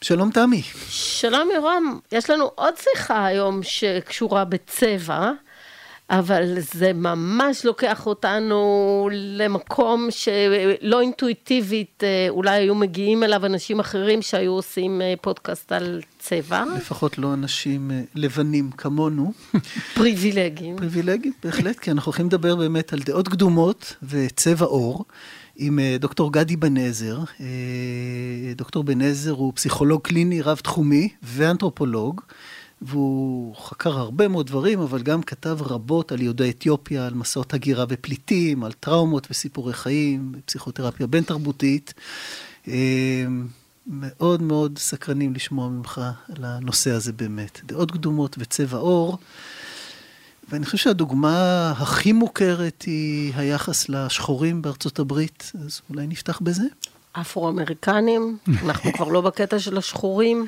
שלום תמי. שלום ירום, יש לנו עוד שיחה היום שקשורה בצבע. אבל זה ממש לוקח אותנו למקום שלא אינטואיטיבית, אה, אולי היו מגיעים אליו אנשים אחרים שהיו עושים אה, פודקאסט על צבע. לפחות לא אנשים אה, לבנים כמונו. פריבילגיים. פריבילגיים, בהחלט, כי אנחנו הולכים לדבר באמת על דעות קדומות וצבע עור. עם דוקטור גדי בן-עזר. דוקטור בן-עזר הוא פסיכולוג קליני רב-תחומי ואנתרופולוג. והוא חקר הרבה מאוד דברים, אבל גם כתב רבות על יהודי אתיופיה, על מסעות הגירה ופליטים, על טראומות וסיפורי חיים, פסיכותרפיה בין-תרבותית. אה, מאוד מאוד סקרנים לשמוע ממך על הנושא הזה באמת. דעות קדומות וצבע עור. ואני חושב שהדוגמה הכי מוכרת היא היחס לשחורים בארצות הברית, אז אולי נפתח בזה? אפרו-אמריקנים, אנחנו כבר לא בקטע של השחורים.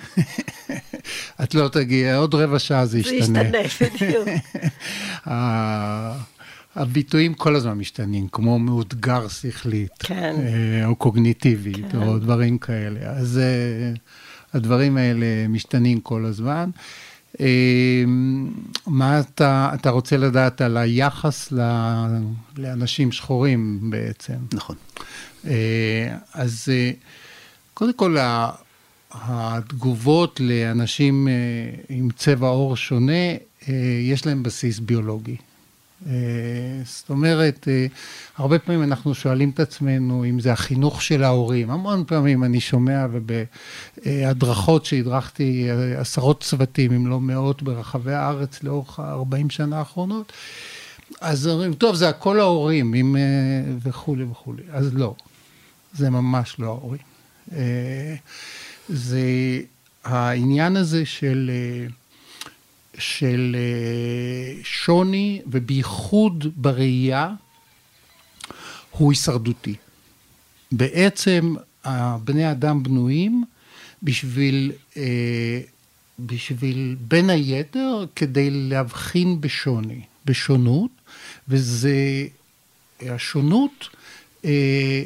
את לא תגיעי, עוד רבע שעה זה ישתנה. זה ישתנה, בדיוק. הביטויים כל הזמן משתנים, כמו מאותגר שכלית, כן. אה, או קוגניטיבית, כן. או דברים כאלה. אז אה, הדברים האלה משתנים כל הזמן. אה, מה אתה, אתה רוצה לדעת על היחס לאנשים שחורים בעצם? נכון. אז קודם כל, התגובות לאנשים אה, עם צבע עור שונה, אה, יש להם בסיס ביולוגי. אה, זאת אומרת, הרבה פעמים אנחנו שואלים את עצמנו אם זה החינוך של ההורים. המון פעמים אני שומע ובהדרכות שהדרכתי עשרות צוותים, אם לא מאות, ברחבי הארץ לאורך ה-40 שנה האחרונות, אז אומרים, טוב, זה הכל ההורים, אם, וכולי וכולי. אז לא, זה ממש לא ההורים. זה העניין הזה של, של שוני, ובייחוד בראייה, הוא הישרדותי. בעצם בני אדם בנויים בשביל, בשביל בין היתר כדי להבחין בשוני, בשונות, וזה, השונות אה,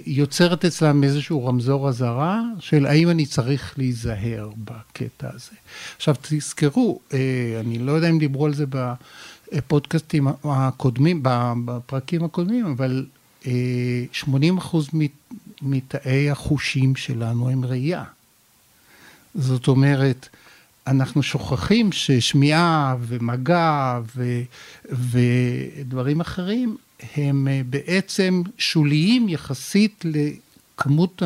יוצרת אצלם איזשהו רמזור אזהרה של האם אני צריך להיזהר בקטע הזה. עכשיו תזכרו, אה, אני לא יודע אם דיברו על זה בפודקאסטים הקודמים, בפרקים הקודמים, אבל 80 אה, אחוז מתאי החושים שלנו הם ראייה. זאת אומרת, אנחנו שוכחים ששמיעה ומגע ו, ודברים אחרים הם אה, בעצם שוליים יחסית לכמות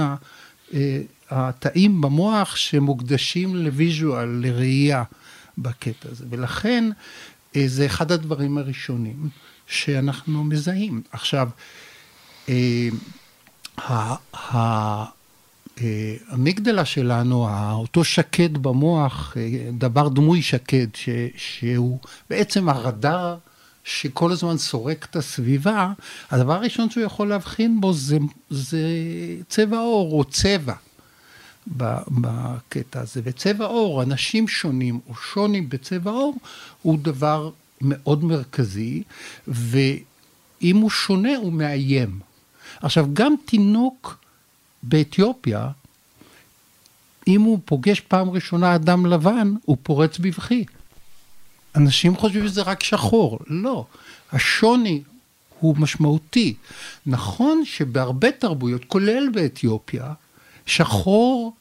אה, התאים במוח שמוקדשים לוויז'ואל, לראייה בקטע הזה. ולכן אה, זה אחד הדברים הראשונים שאנחנו מזהים. עכשיו, המגדלה שלנו, אותו שקד במוח, דבר דמוי שקד, שהוא בעצם הרדאר שכל הזמן סורק את הסביבה, הדבר הראשון שהוא יכול להבחין בו זה, זה צבע עור או צבע בקטע הזה. וצבע עור, אנשים שונים או שוני בצבע עור, הוא דבר מאוד מרכזי, ואם הוא שונה הוא מאיים. עכשיו, גם תינוק באתיופיה, אם הוא פוגש פעם ראשונה אדם לבן, הוא פורץ בבכי. אנשים חושבים שזה רק שחור, לא. השוני הוא משמעותי. נכון שבהרבה תרבויות, כולל באתיופיה, שחור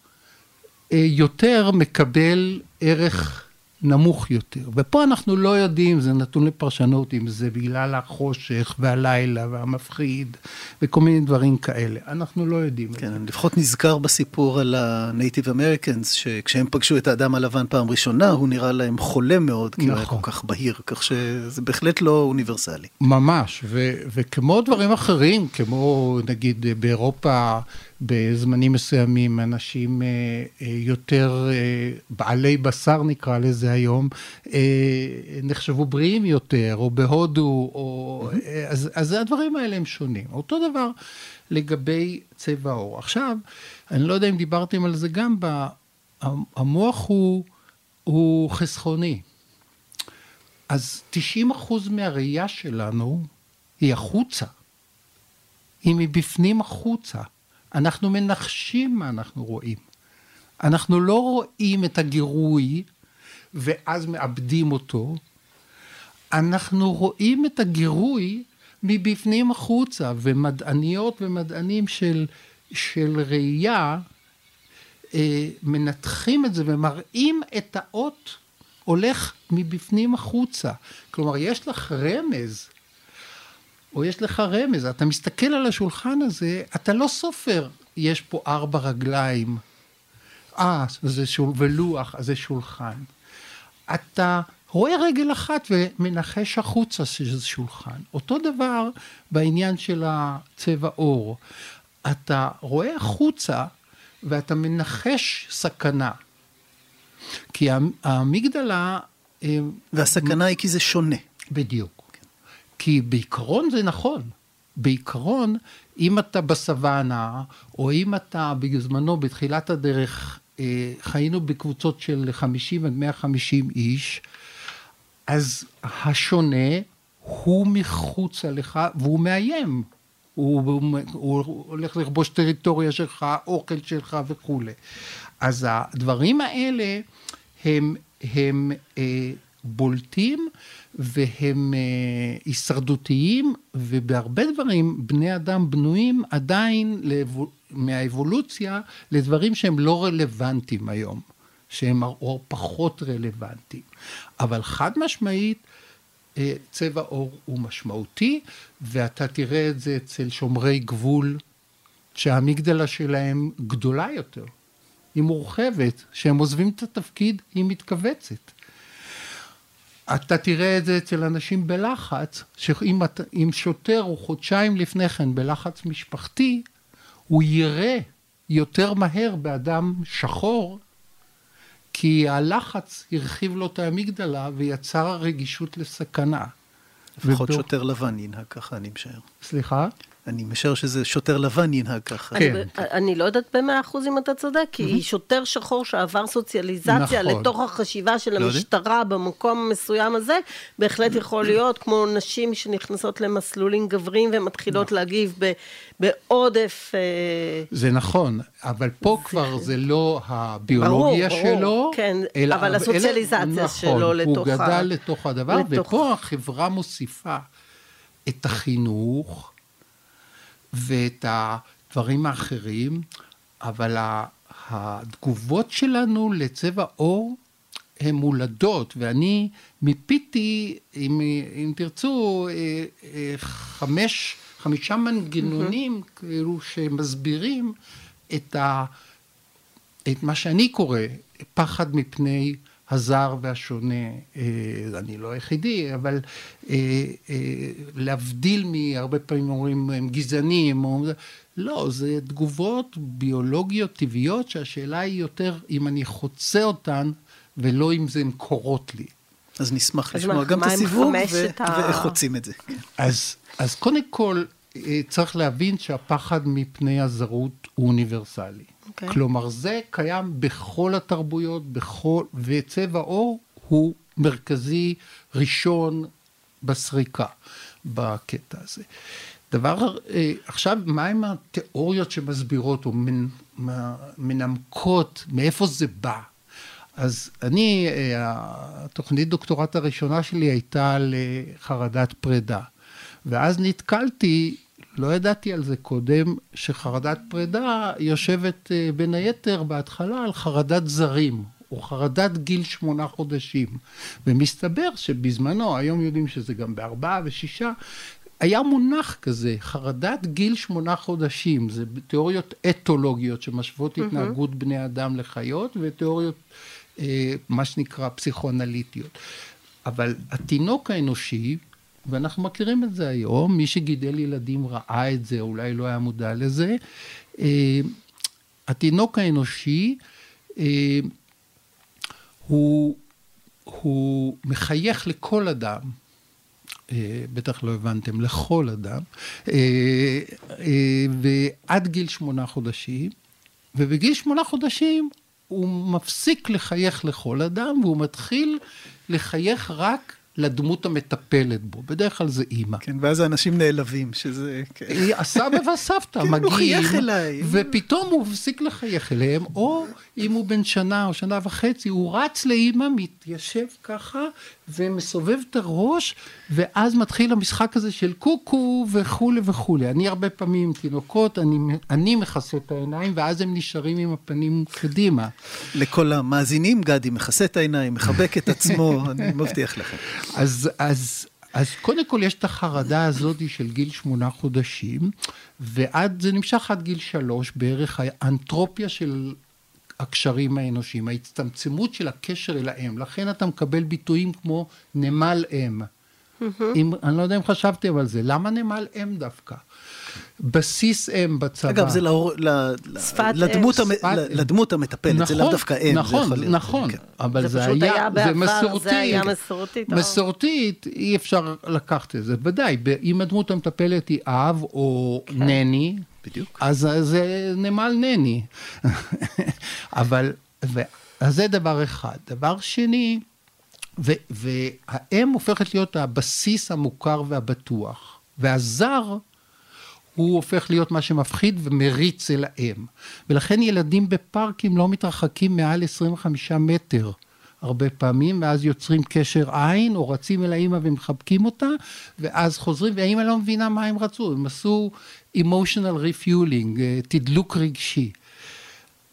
אה, יותר מקבל ערך נמוך יותר. ופה אנחנו לא יודעים, זה נתון לפרשנות, אם זה בגלל החושך והלילה והמפחיד וכל מיני דברים כאלה. אנחנו לא יודעים. כן, אני לפחות נזכר בסיפור על ה-Native Americans, שכשהם פגשו את האדם הלבן פעם ראשונה, הוא נראה להם חולה מאוד, כי נכון. הוא היה נכון. כל כך בהיר, כך שזה בהחלט לא אוניברסלי. ממש, ו- וכמו דברים אחרים, כמו נגיד באירופה, בזמנים מסוימים אנשים אה, אה, יותר אה, בעלי בשר נקרא לזה היום, נחשבו בריאים יותר, או בהודו, או... אז, אז הדברים האלה הם שונים. אותו דבר לגבי צבע העור. עכשיו, אני לא יודע אם דיברתם על זה גם, המוח הוא, הוא חסכוני. אז 90 אחוז מהראייה שלנו היא החוצה. היא מבפנים החוצה. אנחנו מנחשים מה אנחנו רואים. אנחנו לא רואים את הגירוי ואז מאבדים אותו, אנחנו רואים את הגירוי מבפנים החוצה, ומדעניות ומדענים של, של ראייה אה, מנתחים את זה ומראים את האות הולך מבפנים החוצה. כלומר, יש לך רמז, או יש לך רמז, אתה מסתכל על השולחן הזה, אתה לא סופר, יש פה ארבע רגליים, אה, זה שול, ולוח, אז זה שולחן. אתה רואה רגל אחת ומנחש החוצה שזה שולחן. אותו דבר בעניין של הצבע עור. אתה רואה החוצה ואתה מנחש סכנה. כי האמיגדלה... אה, והסכנה היא כי זה שונה. בדיוק. כי בעיקרון זה נכון. בעיקרון, אם אתה בסוואנה, או אם אתה בזמנו, בתחילת הדרך, אה, חיינו בקבוצות של 50 עד 150 איש, אז השונה הוא מחוצה לך והוא מאיים. הוא, הוא, הוא הולך לכבוש טריטוריה שלך, אוכל שלך וכולי. אז הדברים האלה הם, הם אה, בולטים והם אה, הישרדותיים, ובהרבה דברים בני אדם בנויים עדיין לאבו, מהאבולוציה לדברים שהם לא רלוונטיים היום, שהם או פחות רלוונטיים. אבל חד משמעית, אה, צבע עור הוא משמעותי, ואתה תראה את זה אצל שומרי גבול, שהאמיגדלה שלהם גדולה יותר, היא מורחבת, כשהם עוזבים את התפקיד היא מתכווצת. אתה תראה את זה אצל אנשים בלחץ, שאם שוטר הוא חודשיים לפני כן בלחץ משפחתי, הוא יראה יותר מהר באדם שחור, כי הלחץ הרחיב לו את האמיגדלה ויצר רגישות לסכנה. לפחות ובא... שוטר לבן ינהג ככה, אני משער. סליחה? אני משער שזה שוטר לבן ינהג ככה. כן. אני, אני לא יודעת במאה אחוז אם אתה צודק, כי mm-hmm. שוטר שחור שעבר סוציאליזציה נכון. לתוך החשיבה של לא המשטרה יודע. במקום המסוים הזה, בהחלט יכול להיות כמו נשים שנכנסות למסלולים גבריים ומתחילות נכון. להגיב ב, בעודף. אה, זה נכון, אבל פה זה... כבר זה לא הביולוגיה ברור, שלו, ברור, כן, אלא, אבל הסוציאליזציה אלא, שלו נכון, לתוך ה... הוא גדל לתוך הדבר, לתוך... ופה החברה מוסיפה את החינוך. ואת הדברים האחרים, אבל התגובות שלנו לצבע עור הן מולדות, ואני מיפיתי, אם, אם תרצו, אה, אה, חמש, חמישה מנגנונים mm-hmm. כאילו שמסבירים את, ה, את מה שאני קורא פחד מפני הזר והשונה, אה, אני לא היחידי, אבל אה, אה, להבדיל מהרבה פעמים אומרים הם גזענים, או, לא, זה תגובות ביולוגיות טבעיות שהשאלה היא יותר אם אני חוצה אותן ולא אם זה הן קורות לי. אז נשמח לשמוע גם את הסיבוב ו- ה... ואיך חוצים את זה. אז, אז קודם כל צריך להבין שהפחד מפני הזרות הוא אוניברסלי. Okay. אוקיי. כלומר, זה קיים בכל התרבויות, בכל... וצבע עור הוא מרכזי ראשון בסריקה בקטע הזה. דבר, אה, עכשיו, מהם התיאוריות שמסבירות או מנמקות, מאיפה זה בא? אז אני, אה, התוכנית דוקטורט הראשונה שלי הייתה לחרדת פרידה. ואז נתקלתי לא ידעתי על זה קודם, שחרדת פרידה יושבת אה, בין היתר בהתחלה על חרדת זרים, או חרדת גיל שמונה חודשים. ומסתבר שבזמנו, היום יודעים שזה גם בארבעה ושישה, היה מונח כזה, חרדת גיל שמונה חודשים, זה תיאוריות אתולוגיות שמשוות התנהגות בני אדם לחיות, ותיאוריות, אה, מה שנקרא, פסיכואנליטיות. אבל התינוק האנושי, ואנחנו מכירים את זה היום, מי שגידל ילדים ראה את זה, אולי לא היה מודע לזה. אה, התינוק האנושי אה, הוא, הוא מחייך לכל אדם, אה, בטח לא הבנתם, לכל אדם, ועד גיל שמונה חודשים, ובגיל שמונה חודשים הוא מפסיק לחייך לכל אדם, והוא מתחיל לחייך רק לדמות המטפלת בו. בדרך כלל זה אימא. כן, ואז האנשים נעלבים, שזה... כן. הסבא והסבתא כן, הוא מגיעים, חייך אליי. ופתאום הוא מפסיק לחייך אליהם, או אם הוא בן שנה או שנה וחצי, הוא רץ לאימא, מתיישב ככה, ומסובב את הראש, ואז מתחיל המשחק הזה של קוקו וכולי וכולי. אני הרבה פעמים עם תינוקות, אני, אני מכסה את העיניים, ואז הם נשארים עם הפנים קדימה. לכל המאזינים, גדי מכסה את העיניים, מחבק את עצמו, אני מבטיח לכם. אז, אז, אז קודם כל יש את החרדה הזאת של גיל שמונה חודשים, ועד, זה נמשך עד גיל שלוש, בערך האנטרופיה של הקשרים האנושיים, ההצטמצמות של הקשר אל האם. לכן אתה מקבל ביטויים כמו נמל אם. אם, אני לא יודע אם חשבתם על זה, למה נמל אם דווקא? בסיס אם בצבא. אגב, זה לאור, ל, שפת. לדמות, המ. לדמות המטפלת, זה לאו דווקא אם. זה נכון, להיות, נכון, כן. אבל זה זה, פשוט היה, היה זה בעבר, מסורתי. זה היה מסורתית. מסורתית, אי אפשר לקחת את זה. ודאי, אם הדמות המטפלת היא אב או כן. נני, בדיוק. אז זה נמל נני. אבל, ו, אז זה דבר אחד. דבר שני, והאם הופכת להיות הבסיס המוכר והבטוח, והזר הוא הופך להיות מה שמפחיד ומריץ אל האם. ולכן ילדים בפארקים לא מתרחקים מעל 25 מטר. הרבה פעמים, ואז יוצרים קשר עין, או רצים אל האימא ומחבקים אותה, ואז חוזרים, והאימא לא מבינה מה הם רצו, הם עשו emotional refueling, אה, תדלוק רגשי.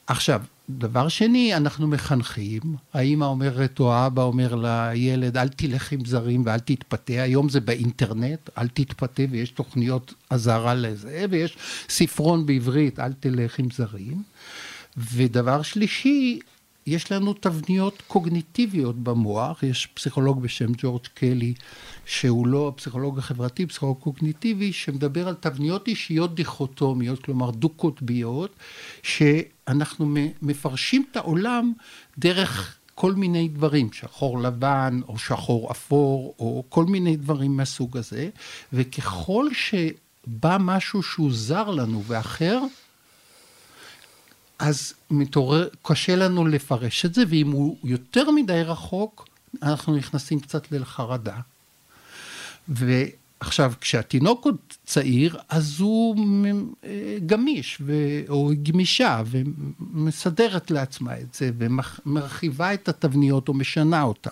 עכשיו, דבר שני, אנחנו מחנכים, האימא אומרת או האבא אומר לילד, אל תלך עם זרים ואל תתפתה, היום זה באינטרנט, אל תתפתה ויש תוכניות אזהרה לזה, ויש ספרון בעברית, אל תלך עם זרים. ודבר שלישי, יש לנו תבניות קוגניטיביות במוח, יש פסיכולוג בשם ג'ורג' קלי, שהוא לא הפסיכולוג החברתי, פסיכולוג קוגניטיבי, שמדבר על תבניות אישיות דיכוטומיות, כלומר דו-קוטביות, שאנחנו מפרשים את העולם דרך כל מיני דברים, שחור לבן או שחור אפור, או כל מיני דברים מהסוג הזה, וככל שבא משהו שהוא זר לנו ואחר, אז מתעורר, קשה לנו לפרש את זה, ואם הוא יותר מדי רחוק, אנחנו נכנסים קצת לחרדה. ועכשיו, כשהתינוק עוד צעיר, אז הוא גמיש, ו... או גמישה, ומסדרת לעצמה את זה, ומרחיבה את התבניות או משנה אותן.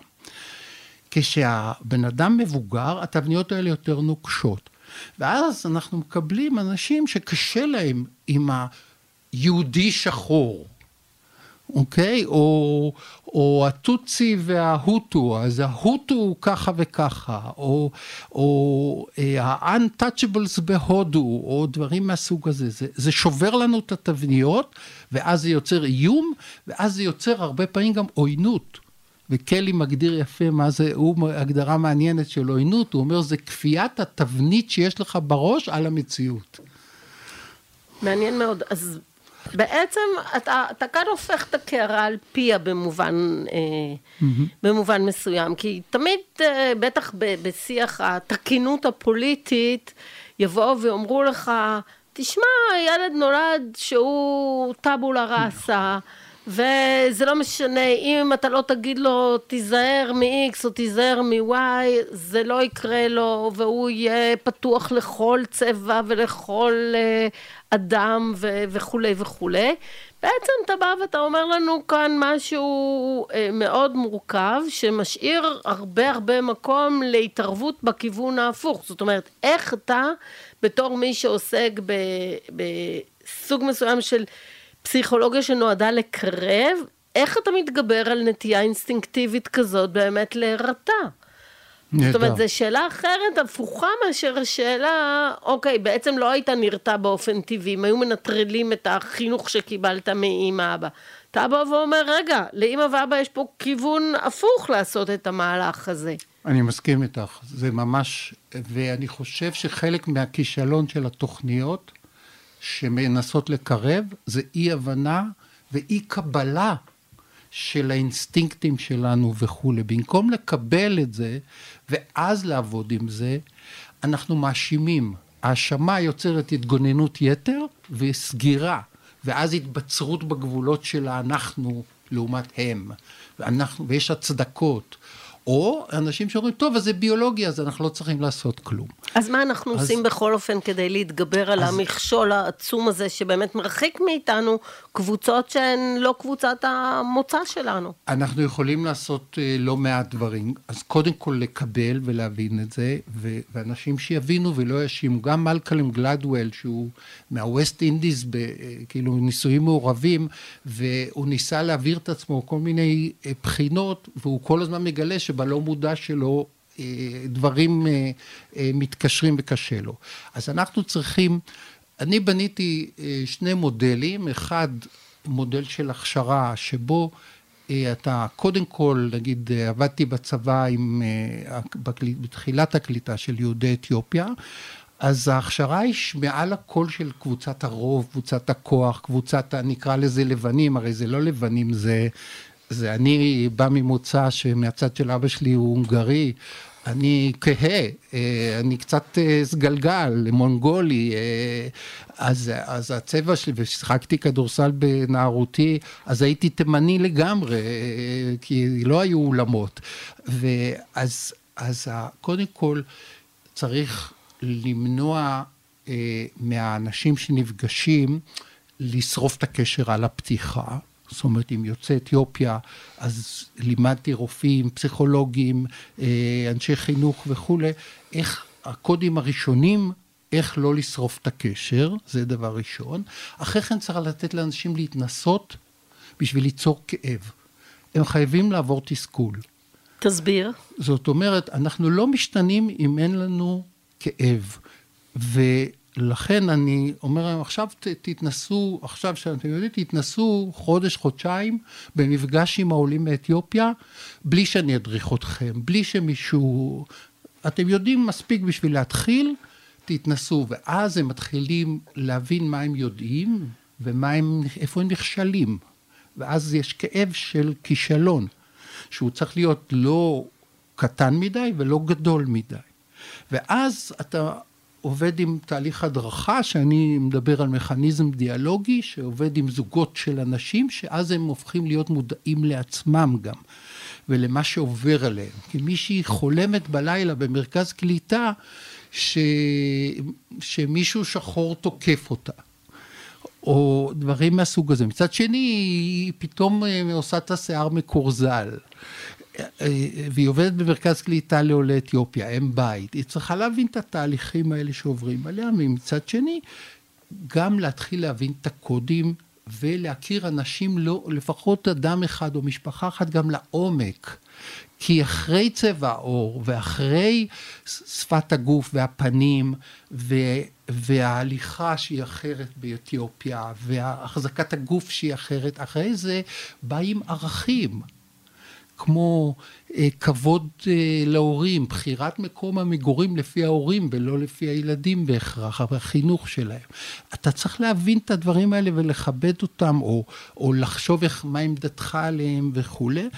כשהבן אדם מבוגר, התבניות האלה יותר נוקשות. ואז אנחנו מקבלים אנשים שקשה להם עם ה... יהודי שחור, אוקיי? או, או הטוצי וההוטו, אז ההוטו הוא ככה וככה, או, או ה-untouchables בהודו, או דברים מהסוג הזה. זה, זה שובר לנו את התבניות, ואז זה יוצר איום, ואז זה יוצר הרבה פעמים גם עוינות. וקלי מגדיר יפה מה זה, הוא הגדרה מעניינת של עוינות, הוא אומר זה כפיית התבנית שיש לך בראש על המציאות. מעניין מאוד. אז בעצם אתה, אתה כאן הופך את הקערה על פיה במובן, mm-hmm. במובן מסוים, כי תמיד, אה, בטח בשיח התקינות הפוליטית, יבואו ויאמרו לך, תשמע, ילד נולד שהוא טבולה ראסה, וזה לא משנה, אם אתה לא תגיד לו תיזהר מ-X או תיזהר מ-Y, זה לא יקרה לו, והוא יהיה פתוח לכל צבע ולכל uh, אדם ו- וכולי וכולי. בעצם אתה בא ואתה אומר לנו כאן משהו uh, מאוד מורכב, שמשאיר הרבה הרבה מקום להתערבות בכיוון ההפוך. זאת אומרת, איך אתה, בתור מי שעוסק בסוג מסוים של... פסיכולוגיה שנועדה לקרב, איך אתה מתגבר על נטייה אינסטינקטיבית כזאת באמת להירתע? זאת אומרת, זו שאלה אחרת, הפוכה מאשר השאלה, אוקיי, בעצם לא היית נרתע באופן טבעי, אם היו מנטרלים את החינוך שקיבלת מאמא אבא. אתה בא ואומר, רגע, לאמא ואבא יש פה כיוון הפוך לעשות את המהלך הזה. אני מסכים איתך, זה ממש, ואני חושב שחלק מהכישלון של התוכניות, שמנסות לקרב, זה אי הבנה ואי קבלה של האינסטינקטים שלנו וכולי. במקום לקבל את זה ואז לעבוד עם זה, אנחנו מאשימים. האשמה יוצרת התגוננות יתר וסגירה, ואז התבצרות בגבולות של האנחנו לעומת הם, ואנחנו, ויש הצדקות. או אנשים שאומרים, טוב, אז זה ביולוגיה, אז אנחנו לא צריכים לעשות כלום. אז מה אנחנו אז... עושים בכל אופן כדי להתגבר על אז... המכשול העצום הזה, שבאמת מרחיק מאיתנו קבוצות שהן לא קבוצת המוצא שלנו? אנחנו יכולים לעשות uh, לא מעט דברים. אז קודם כל לקבל ולהבין את זה, ואנשים שיבינו ולא יאשימו. גם מלקלם גלדוול, שהוא מהווסט אינדיז, ב- כאילו נישואים מעורבים, והוא ניסה להעביר את עצמו כל מיני uh, בחינות, והוא כל הזמן מגלה שבלא מודע שלו אה, דברים אה, אה, מתקשרים וקשה לו. אז אנחנו צריכים, אני בניתי שני מודלים, אחד מודל של הכשרה שבו אתה קודם כל, נגיד עבדתי בצבא עם, בתחילת הקליטה של יהודי אתיופיה, אז ההכשרה היא מעל הקול של קבוצת הרוב, קבוצת הכוח, קבוצת, נקרא לזה לבנים, הרי זה לא לבנים, זה זה אני בא ממוצא שמהצד של אבא שלי הוא הונגרי, אני כהה, אה, אני קצת סגלגל, אה, מונגולי, אה, אז, אז הצבע שלי, ושיחקתי כדורסל בנערותי, אז הייתי תימני לגמרי, כי לא היו אולמות. ואז אז קודם כל צריך למנוע מהאנשים שנפגשים לשרוף את הקשר על הפתיחה. זאת אומרת, עם יוצאי אתיופיה, אז לימדתי רופאים, פסיכולוגים, אה, אנשי חינוך וכולי, איך הקודים הראשונים, איך לא לשרוף את הקשר, זה דבר ראשון. אחרי כן צריך לתת לאנשים להתנסות בשביל ליצור כאב. הם חייבים לעבור תסכול. תסביר. זאת אומרת, אנחנו לא משתנים אם אין לנו כאב. ו... לכן אני אומר להם, עכשיו תתנסו, עכשיו שאתם יודעים, תתנסו חודש, חודשיים במפגש עם העולים מאתיופיה, בלי שאני אדריך אתכם, בלי שמישהו... אתם יודעים מספיק בשביל להתחיל, תתנסו, ואז הם מתחילים להבין מה הם יודעים ואיפה הם נכשלים. ואז יש כאב של כישלון, שהוא צריך להיות לא קטן מדי ולא גדול מדי. ואז אתה עובד עם תהליך הדרכה, שאני מדבר על מכניזם דיאלוגי, שעובד עם זוגות של אנשים, שאז הם הופכים להיות מודעים לעצמם גם, ולמה שעובר עליהם. כי מישהי חולמת בלילה במרכז קליטה, ש... שמישהו שחור תוקף אותה. או דברים מהסוג הזה. מצד שני, היא פתאום אה, עושה את השיער מקורזל. והיא עובדת במרכז קליטה לעולי אתיופיה, אם בית, היא צריכה להבין את התהליכים האלה שעוברים עליה, ומצד שני, גם להתחיל להבין את הקודים ולהכיר אנשים, לא, לפחות אדם אחד או משפחה אחת, גם לעומק. כי אחרי צבע העור ואחרי שפת הגוף והפנים ו, וההליכה שהיא אחרת באתיופיה והחזקת הגוף שהיא אחרת, אחרי זה באים ערכים. כמו אה, כבוד אה, להורים, בחירת מקום המגורים לפי ההורים ולא לפי הילדים בהכרח, החינוך שלהם. אתה צריך להבין את הדברים האלה ולכבד אותם, או, או לחשוב איך, מה עמדתך עליהם וכולי.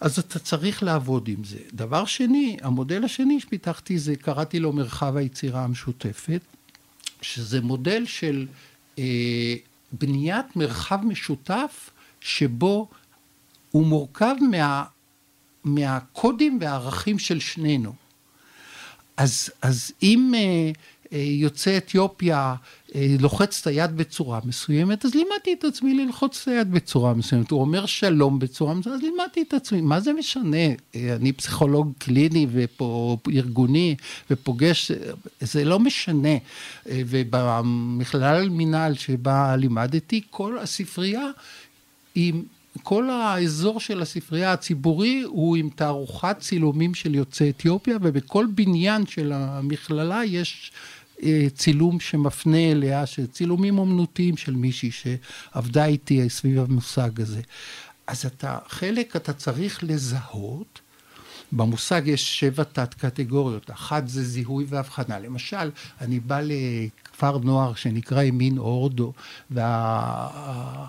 אז אתה צריך לעבוד עם זה. דבר שני, המודל השני שפיתחתי זה, קראתי לו מרחב היצירה המשותפת, שזה מודל של אה, בניית מרחב משותף שבו הוא מורכב מה, מהקודים והערכים של שנינו. אז, אז אם אה, אה, יוצא אתיופיה אה, לוחץ את היד בצורה מסוימת, אז לימדתי את עצמי ללחוץ את היד בצורה מסוימת. הוא אומר שלום בצורה מסוימת, אז לימדתי את עצמי. מה זה משנה? אה, אני פסיכולוג קליני וארגוני ופוגש, זה לא משנה. אה, ובמכלל מינהל שבה לימדתי, כל הספרייה היא כל האזור של הספרייה הציבורי הוא עם תערוכת צילומים של יוצאי אתיופיה, ובכל בניין של המכללה יש אה, צילום שמפנה אליה, צילומים אומנותיים של מישהי שעבדה איתי סביב המושג הזה. אז אתה, חלק אתה צריך לזהות, במושג יש שבע תת קטגוריות, אחת זה זיהוי והבחנה. למשל, אני בא לכפר נוער שנקרא ימין אורדו, וה...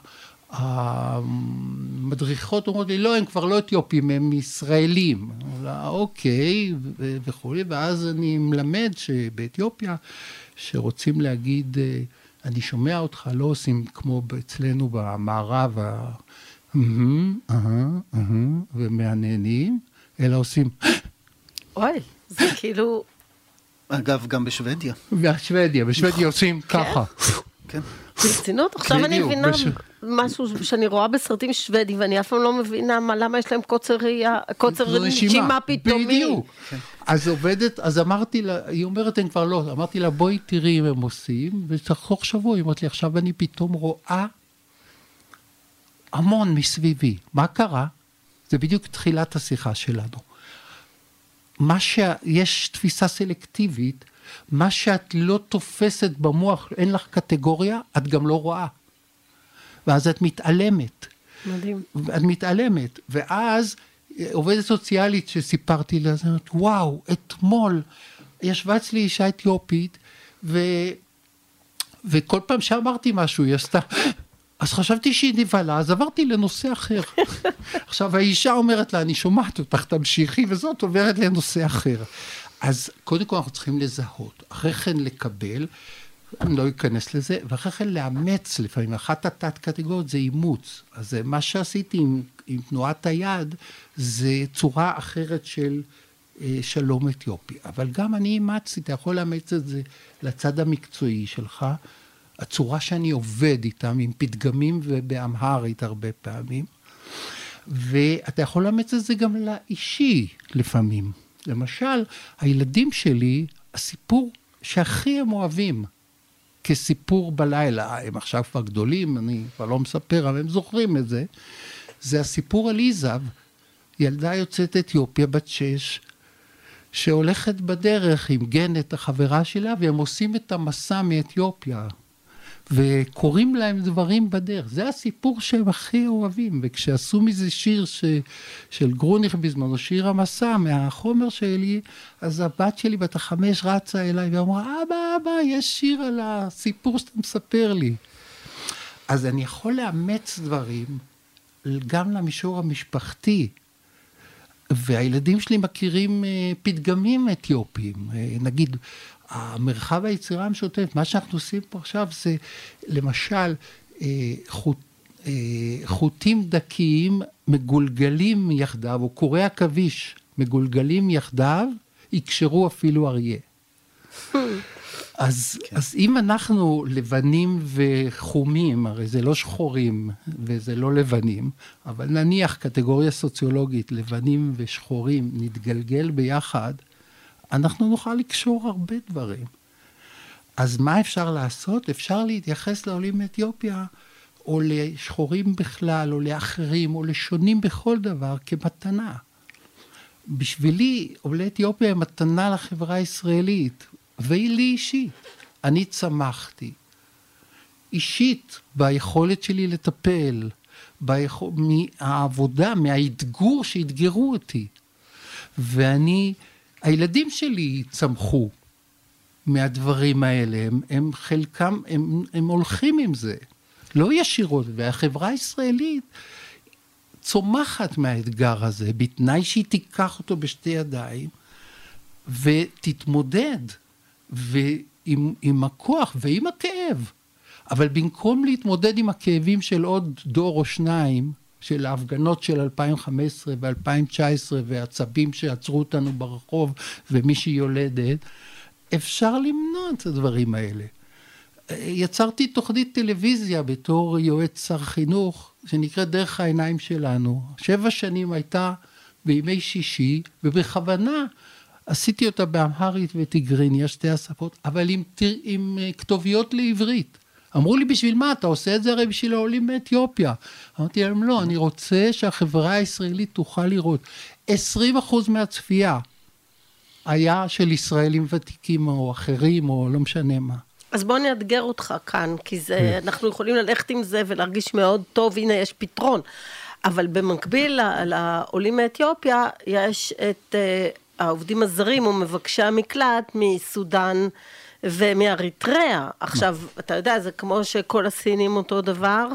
המדריכות אומרות לי, לא, הם כבר לא אתיופים, הם ישראלים. אוקיי, וכולי, ואז אני מלמד שבאתיופיה, שרוצים להגיד, אה, אני שומע אותך, לא עושים כמו אצלנו במערב, ומהנהנים, אלא עושים... אוי, זה כאילו... אגב, גם בשוודיה. בשוודיה, בשוודיה עושים ככה. כן. ברצינות? עכשיו אני מבינה בש- משהו שאני רואה בסרטים שוודים, ואני אף פעם לא מבינה מה- למה יש להם קוצר ראייה, קוצר נשימה פתאומי. בדיוק. אז עובדת, אז אמרתי לה, היא אומרת, הם כבר לא, אמרתי לה, בואי תראי אם הם עושים, ותוך שבוע, היא אומרת לי, עכשיו אני פתאום רואה המון מסביבי. מה קרה? זה בדיוק תחילת השיחה שלנו. מה שיש תפיסה סלקטיבית, מה שאת לא תופסת במוח, אין לך קטגוריה, את גם לא רואה. ואז את מתעלמת. מדהים. את מתעלמת, ואז עובדת סוציאלית שסיפרתי לה, אז אמרת, וואו, אתמול ישבה אצלי אישה אתיופית, ו... וכל פעם שאמרתי משהו, היא עשתה, אז חשבתי שהיא נבהלה, אז עברתי לנושא אחר. עכשיו, האישה אומרת לה, אני שומעת אותך, תמשיכי, וזאת עוברת לנושא אחר. אז קודם כל אנחנו צריכים לזהות, אחרי כן לקבל, אני לא אכנס לזה, ואחרי כן לאמץ לפעמים, אחת התת קטגוריות זה אימוץ. אז מה שעשיתי עם, עם תנועת היד, זה צורה אחרת של אה, שלום אתיופי. אבל גם אני אימצתי, אתה יכול לאמץ את זה לצד המקצועי שלך, הצורה שאני עובד איתם, עם פתגמים ובאמהרית הרבה פעמים, ואתה יכול לאמץ את זה גם לאישי לפעמים. למשל, הילדים שלי, הסיפור שהכי הם אוהבים, כסיפור בלילה, הם עכשיו כבר גדולים, אני כבר לא מספר, אבל הם זוכרים את זה, זה הסיפור על איזב, ילדה יוצאת אתיופיה בת שש, שהולכת בדרך עם גנת, החברה שלה, והם עושים את המסע מאתיופיה. וקורים להם דברים בדרך. זה הסיפור שהם הכי אוהבים. וכשעשו מזה שיר ש... של גרוניך בזמנו, שיר המסע, מהחומר שלי, אז הבת שלי בת החמש רצה אליי ואמרה, אבא, אבא, יש שיר על הסיפור שאתה מספר לי. אז אני יכול לאמץ דברים גם למישור המשפחתי. והילדים שלי מכירים אה, פתגמים אתיופיים. אה, נגיד, המרחב היצירה המשותף, מה שאנחנו עושים פה עכשיו זה למשל אה, חוט, אה, חוטים דקיים מגולגלים יחדיו, או קורי עכביש מגולגלים יחדיו, יקשרו אפילו אריה. אז, כן. אז אם אנחנו לבנים וחומים, הרי זה לא שחורים וזה לא לבנים, אבל נניח קטגוריה סוציולוגית, לבנים ושחורים, נתגלגל ביחד, אנחנו נוכל לקשור הרבה דברים. אז מה אפשר לעשות? אפשר להתייחס לעולים מאתיופיה, או לשחורים בכלל, או לאחרים, או לשונים בכל דבר, כמתנה. בשבילי, עולי אתיופיה הם מתנה לחברה הישראלית, והיא לי אישית. אני צמחתי אישית ביכולת שלי לטפל, ביכול... מהעבודה, מהאתגור שאתגרו אותי. ואני, הילדים שלי צמחו מהדברים האלה, הם, הם חלקם, הם, הם הולכים עם זה, לא ישירות, והחברה הישראלית צומחת מהאתגר הזה, בתנאי שהיא תיקח אותו בשתי ידיים ותתמודד. ועם עם הכוח ועם הכאב. אבל במקום להתמודד עם הכאבים של עוד דור או שניים, של ההפגנות של 2015 ו-2019 והעצבים שעצרו אותנו ברחוב ומי שהיא יולדת, אפשר למנוע את הדברים האלה. יצרתי תוכנית טלוויזיה בתור יועץ שר חינוך, שנקראת דרך העיניים שלנו. שבע שנים הייתה בימי שישי, ובכוונה עשיתי אותה באמהרית וטיגריניה, שתי השפות, אבל עם, עם כתוביות לעברית. אמרו לי, בשביל מה? אתה עושה את זה הרי בשביל העולים מאתיופיה. אמרתי להם, לא, אני רוצה שהחברה הישראלית תוכל לראות. 20% מהצפייה היה של ישראלים ותיקים או אחרים, או לא משנה מה. אז בוא נאתגר אותך כאן, כי זה, אנחנו יכולים ללכת עם זה ולהרגיש מאוד טוב, הנה יש פתרון. אבל במקביל לעולים מאתיופיה, יש את העובדים הזרים ומבקשי המקלט מסודאן ומאריתריאה. עכשיו, אתה יודע, זה כמו שכל הסינים אותו דבר,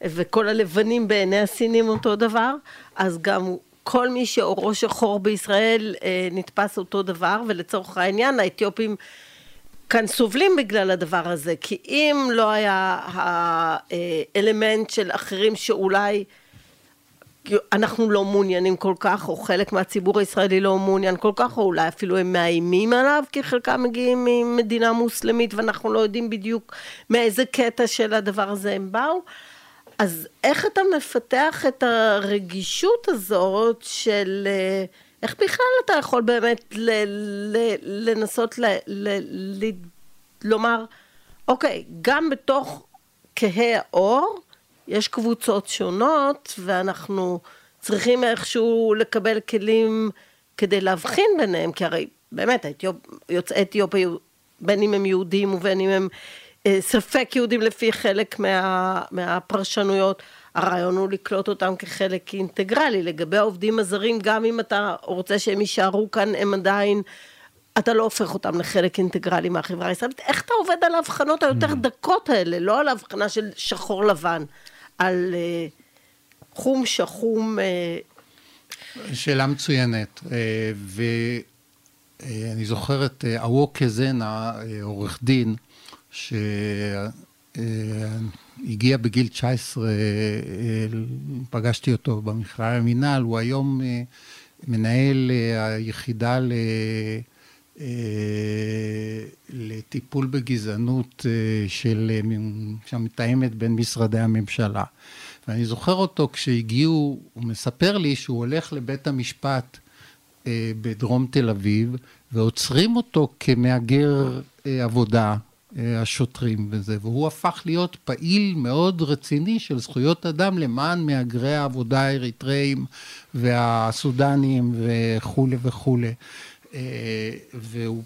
וכל הלבנים בעיני הסינים אותו דבר, אז גם כל מי שעורו שחור בישראל אה, נתפס אותו דבר, ולצורך העניין האתיופים כאן סובלים בגלל הדבר הזה, כי אם לא היה האלמנט של אחרים שאולי אנחנו לא מעוניינים כל כך, או חלק מהציבור הישראלי לא מעוניין כל כך, או אולי אפילו הם מאיימים עליו, כי חלקם מגיעים ממדינה מוסלמית ואנחנו לא יודעים בדיוק מאיזה קטע של הדבר הזה הם באו. אז איך אתה מפתח את הרגישות הזאת של אה, איך בכלל אתה יכול באמת ל, ל, לנסות ל, ל, ל, לומר, אוקיי, גם בתוך כהי האור יש קבוצות שונות ואנחנו צריכים איכשהו לקבל כלים כדי להבחין ביניהם, כי הרי באמת האתיופ, יוצאי אתיופיה, בין אם הם יהודים ובין אם הם אה, ספק יהודים לפי חלק מה, מהפרשנויות, הרעיון הוא לקלוט אותם כחלק אינטגרלי. לגבי העובדים הזרים, גם אם אתה רוצה שהם יישארו כאן, הם עדיין, אתה לא הופך אותם לחלק אינטגרלי מהחברה הישראלית. איך אתה עובד על ההבחנות היותר mm. דקות האלה, לא על ההבחנה של שחור לבן, על uh, חום שחום. Uh... שאלה מצוינת, uh, ואני זוכר את אווקה זנה, עורך דין, שהגיע בגיל 19, פגשתי אותו במכלל המינהל, הוא היום אה, מנהל אה, היחידה ל... אה, לטיפול בגזענות של, שמתאמת בין משרדי הממשלה. ואני זוכר אותו כשהגיעו, הוא מספר לי שהוא הולך לבית המשפט בדרום תל אביב, ועוצרים אותו כמהגר עבודה, אה, השוטרים וזה, והוא הפך להיות פעיל מאוד רציני של זכויות אדם למען מהגרי העבודה האריתראים והסודנים וכולי וכולי. אה, והוא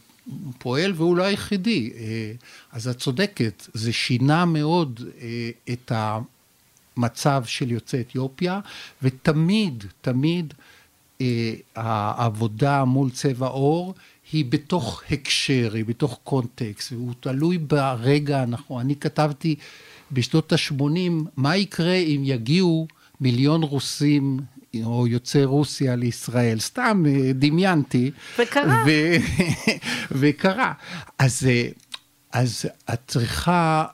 פועל והוא לא היחידי. אה, אז את צודקת, זה שינה מאוד את המצב של יוצאי אתיופיה, ותמיד, תמיד העבודה מול צבע עור היא בתוך הקשר, היא בתוך קונטקסט, והוא תלוי ברגע הנכון. אני כתבתי בשנות ה-80, מה יקרה אם יגיעו מיליון רוסים או יוצאי רוסיה לישראל, סתם אה, דמיינתי. וקרה. ו... וקרה. אז, אה, אז את צריכה,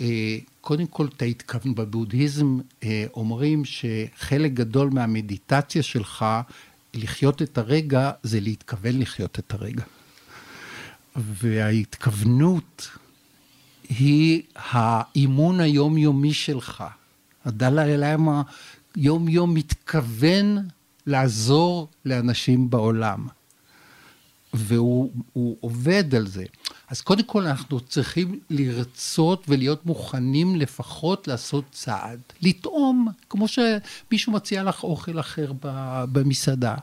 אה, קודם כל את ההתכוון, בבודהיזם אומרים שחלק גדול מהמדיטציה שלך לחיות את הרגע זה להתכוון לחיות את הרגע. וההתכוונות היא האימון היומיומי שלך. הדלאי למה יום יום מתכוון לעזור לאנשים בעולם. והוא עובד על זה. אז קודם כל אנחנו צריכים לרצות ולהיות מוכנים לפחות לעשות צעד, לטעום, כמו שמישהו מציע לך אוכל אחר במסעדה.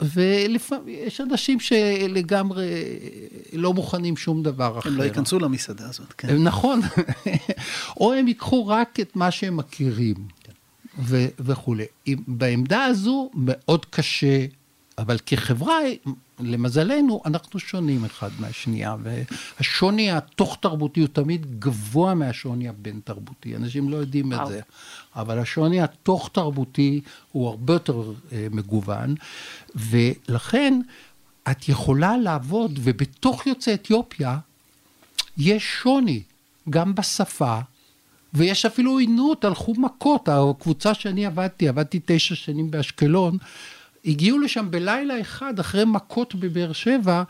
ולפעמים יש אנשים שלגמרי לא מוכנים שום דבר אחר. הם לא ייכנסו למסעדה הזאת, כן. נכון. או הם ייקחו רק את מה שהם מכירים ו- וכולי. בעמדה הזו מאוד קשה, אבל כחברה למזלנו, אנחנו שונים אחד מהשנייה, והשוני התוך-תרבותי הוא תמיד גבוה מהשוני הבין-תרבותי. אנשים לא יודעים את זה, אבל השוני התוך-תרבותי הוא הרבה יותר אה, מגוון, ולכן את יכולה לעבוד, ובתוך יוצאי אתיופיה יש שוני, גם בשפה, ויש אפילו עוינות, הלכו מכות. הקבוצה שאני עבדתי, עבדתי תשע שנים באשקלון, הגיעו לשם בלילה אחד, אחרי מכות בבאר שבע,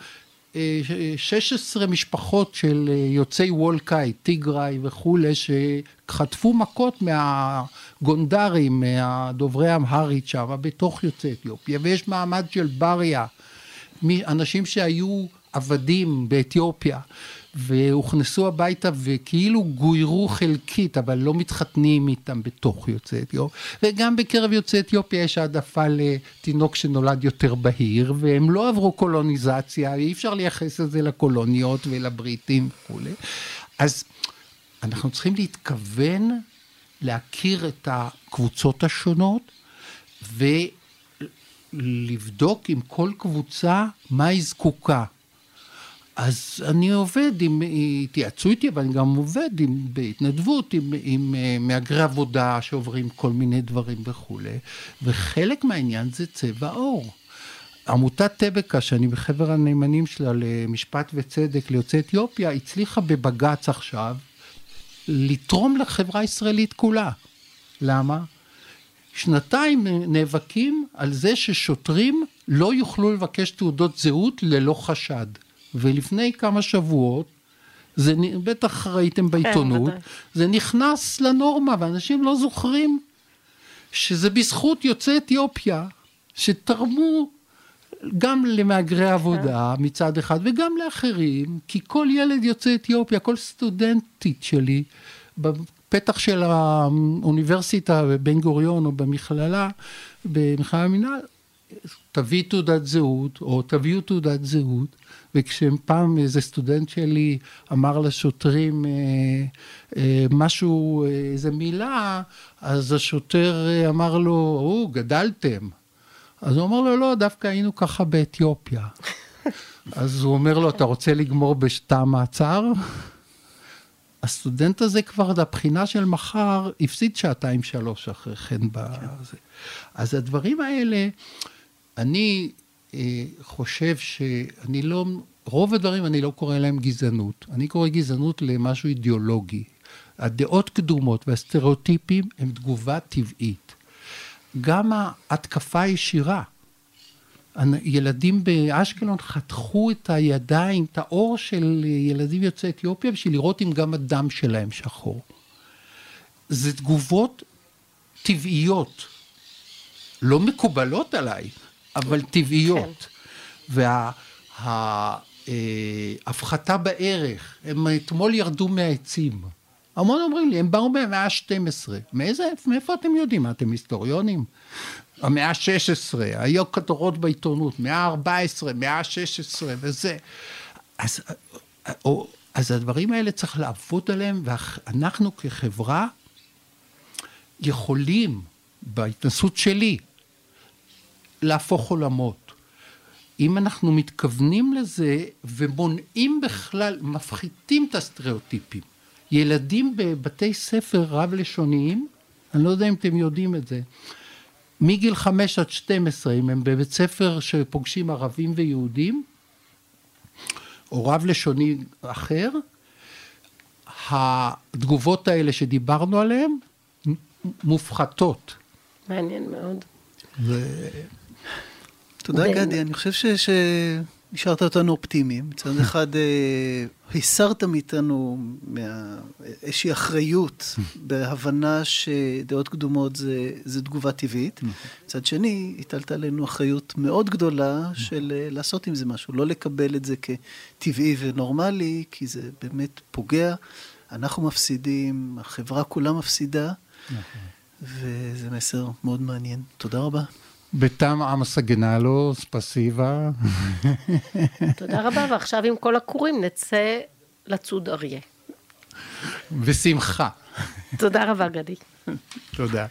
16 אה, משפחות של אה, יוצאי וולקאי, טיגריי וכולי, שחטפו מכות מהגונדרים, מהדוברי אמהרית שם, בתוך יוצאי אתיופיה, ויש מעמד של בריה, אנשים שהיו עבדים באתיופיה, והוכנסו הביתה וכאילו גוירו חלקית, אבל לא מתחתנים איתם בתוך יוצאי אתיופיה. וגם בקרב יוצאי אתיופיה יש העדפה לתינוק שנולד יותר בהיר, והם לא עברו קולוניזציה, אי אפשר לייחס את זה לקולוניות ולבריטים וכולי. אז אנחנו צריכים להתכוון להכיר את הקבוצות השונות, ולבדוק עם כל קבוצה מה היא זקוקה. אז אני עובד עם, התייעצו איתי, אבל אני גם עובד עם, בהתנדבות עם, עם אה, מהגרי עבודה שעוברים כל מיני דברים וכולי, וחלק מהעניין זה צבע עור. עמותת טבקה, שאני בחבר הנאמנים שלה למשפט וצדק ליוצאי אתיופיה, הצליחה בבג"ץ עכשיו לתרום לחברה הישראלית כולה. למה? שנתיים נאבקים על זה ששוטרים לא יוכלו לבקש תעודות זהות ללא חשד. ולפני כמה שבועות, זה בטח ראיתם כן, בעיתונות, כן, זה נכנס לנורמה ואנשים לא זוכרים שזה בזכות יוצאי אתיופיה שתרמו גם למהגרי עבודה כן. מצד אחד וגם לאחרים, כי כל ילד יוצא אתיופיה, כל סטודנטית שלי בפתח של האוניברסיטה בבן גוריון או במכללה, במכללה המינהל, תביא תעודת זהות או תביאו תעודת זהות וכשפעם איזה סטודנט שלי אמר לשוטרים אה, אה, משהו, איזה מילה, אז השוטר אה, אמר לו, או, גדלתם. אז הוא אמר לו, לא, דווקא היינו ככה באתיופיה. אז הוא אומר לו, אתה רוצה לגמור בשתא מעצר? הסטודנט הזה כבר, לבחינה של מחר, הפסיד שעתיים שלוש אחרי כן. בזה. אז הדברים האלה, אני אה, חושב שאני לא, רוב הדברים אני לא קורא להם גזענות. אני קורא גזענות למשהו אידיאולוגי. הדעות קדומות והסטריאוטיפים הם תגובה טבעית. גם ההתקפה הישירה. ילדים באשקלון חתכו את הידיים, את האור של ילדים יוצאי אתיופיה בשביל לראות אם גם הדם שלהם שחור. זה תגובות טבעיות, לא מקובלות עליי, אבל טבעיות. כן. וההפחתה אה, בערך, הם אתמול ירדו מהעצים. המון אומרים לי, הם באו מהמאה ה-12. מאיזה, מאיפה אתם יודעים? מה, אתם היסטוריונים? המאה ה-16, היו כתורות בעיתונות, מאה ה-14, מאה ה-16 וזה. אז, או, אז הדברים האלה צריך לעבוד עליהם, ואנחנו כחברה יכולים, בהתנסות שלי, להפוך עולמות. אם אנחנו מתכוונים לזה ומונעים בכלל, מפחיתים את הסטריאוטיפים. ילדים בבתי ספר רב-לשוניים, אני לא יודע אם אתם יודעים את זה, מגיל 5 עד 12, אם הם בבית ספר שפוגשים ערבים ויהודים, או רב-לשוני אחר, התגובות האלה שדיברנו עליהן מופחתות. מעניין מאוד. ו... תודה גדי, אני חושב שהשארת אותנו אופטימיים. מצד אחד אה, הסרת מאיתנו איזושהי אחריות בהבנה שדעות קדומות זה, זה תגובה טבעית. מצד שני, הטלת עלינו אחריות מאוד גדולה של אה, לעשות עם זה משהו, לא לקבל את זה כטבעי ונורמלי, כי זה באמת פוגע. אנחנו מפסידים, החברה כולה מפסידה, וזה מסר מאוד מעניין. תודה רבה. בתם עמוס אגנלו, ספסיבה. תודה רבה, ועכשיו עם כל הכורים נצא לצוד אריה. בשמחה. תודה רבה, גדי. תודה.